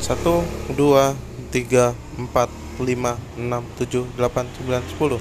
satu dua tiga empat lima enam tujuh delapan sembilan sepuluh.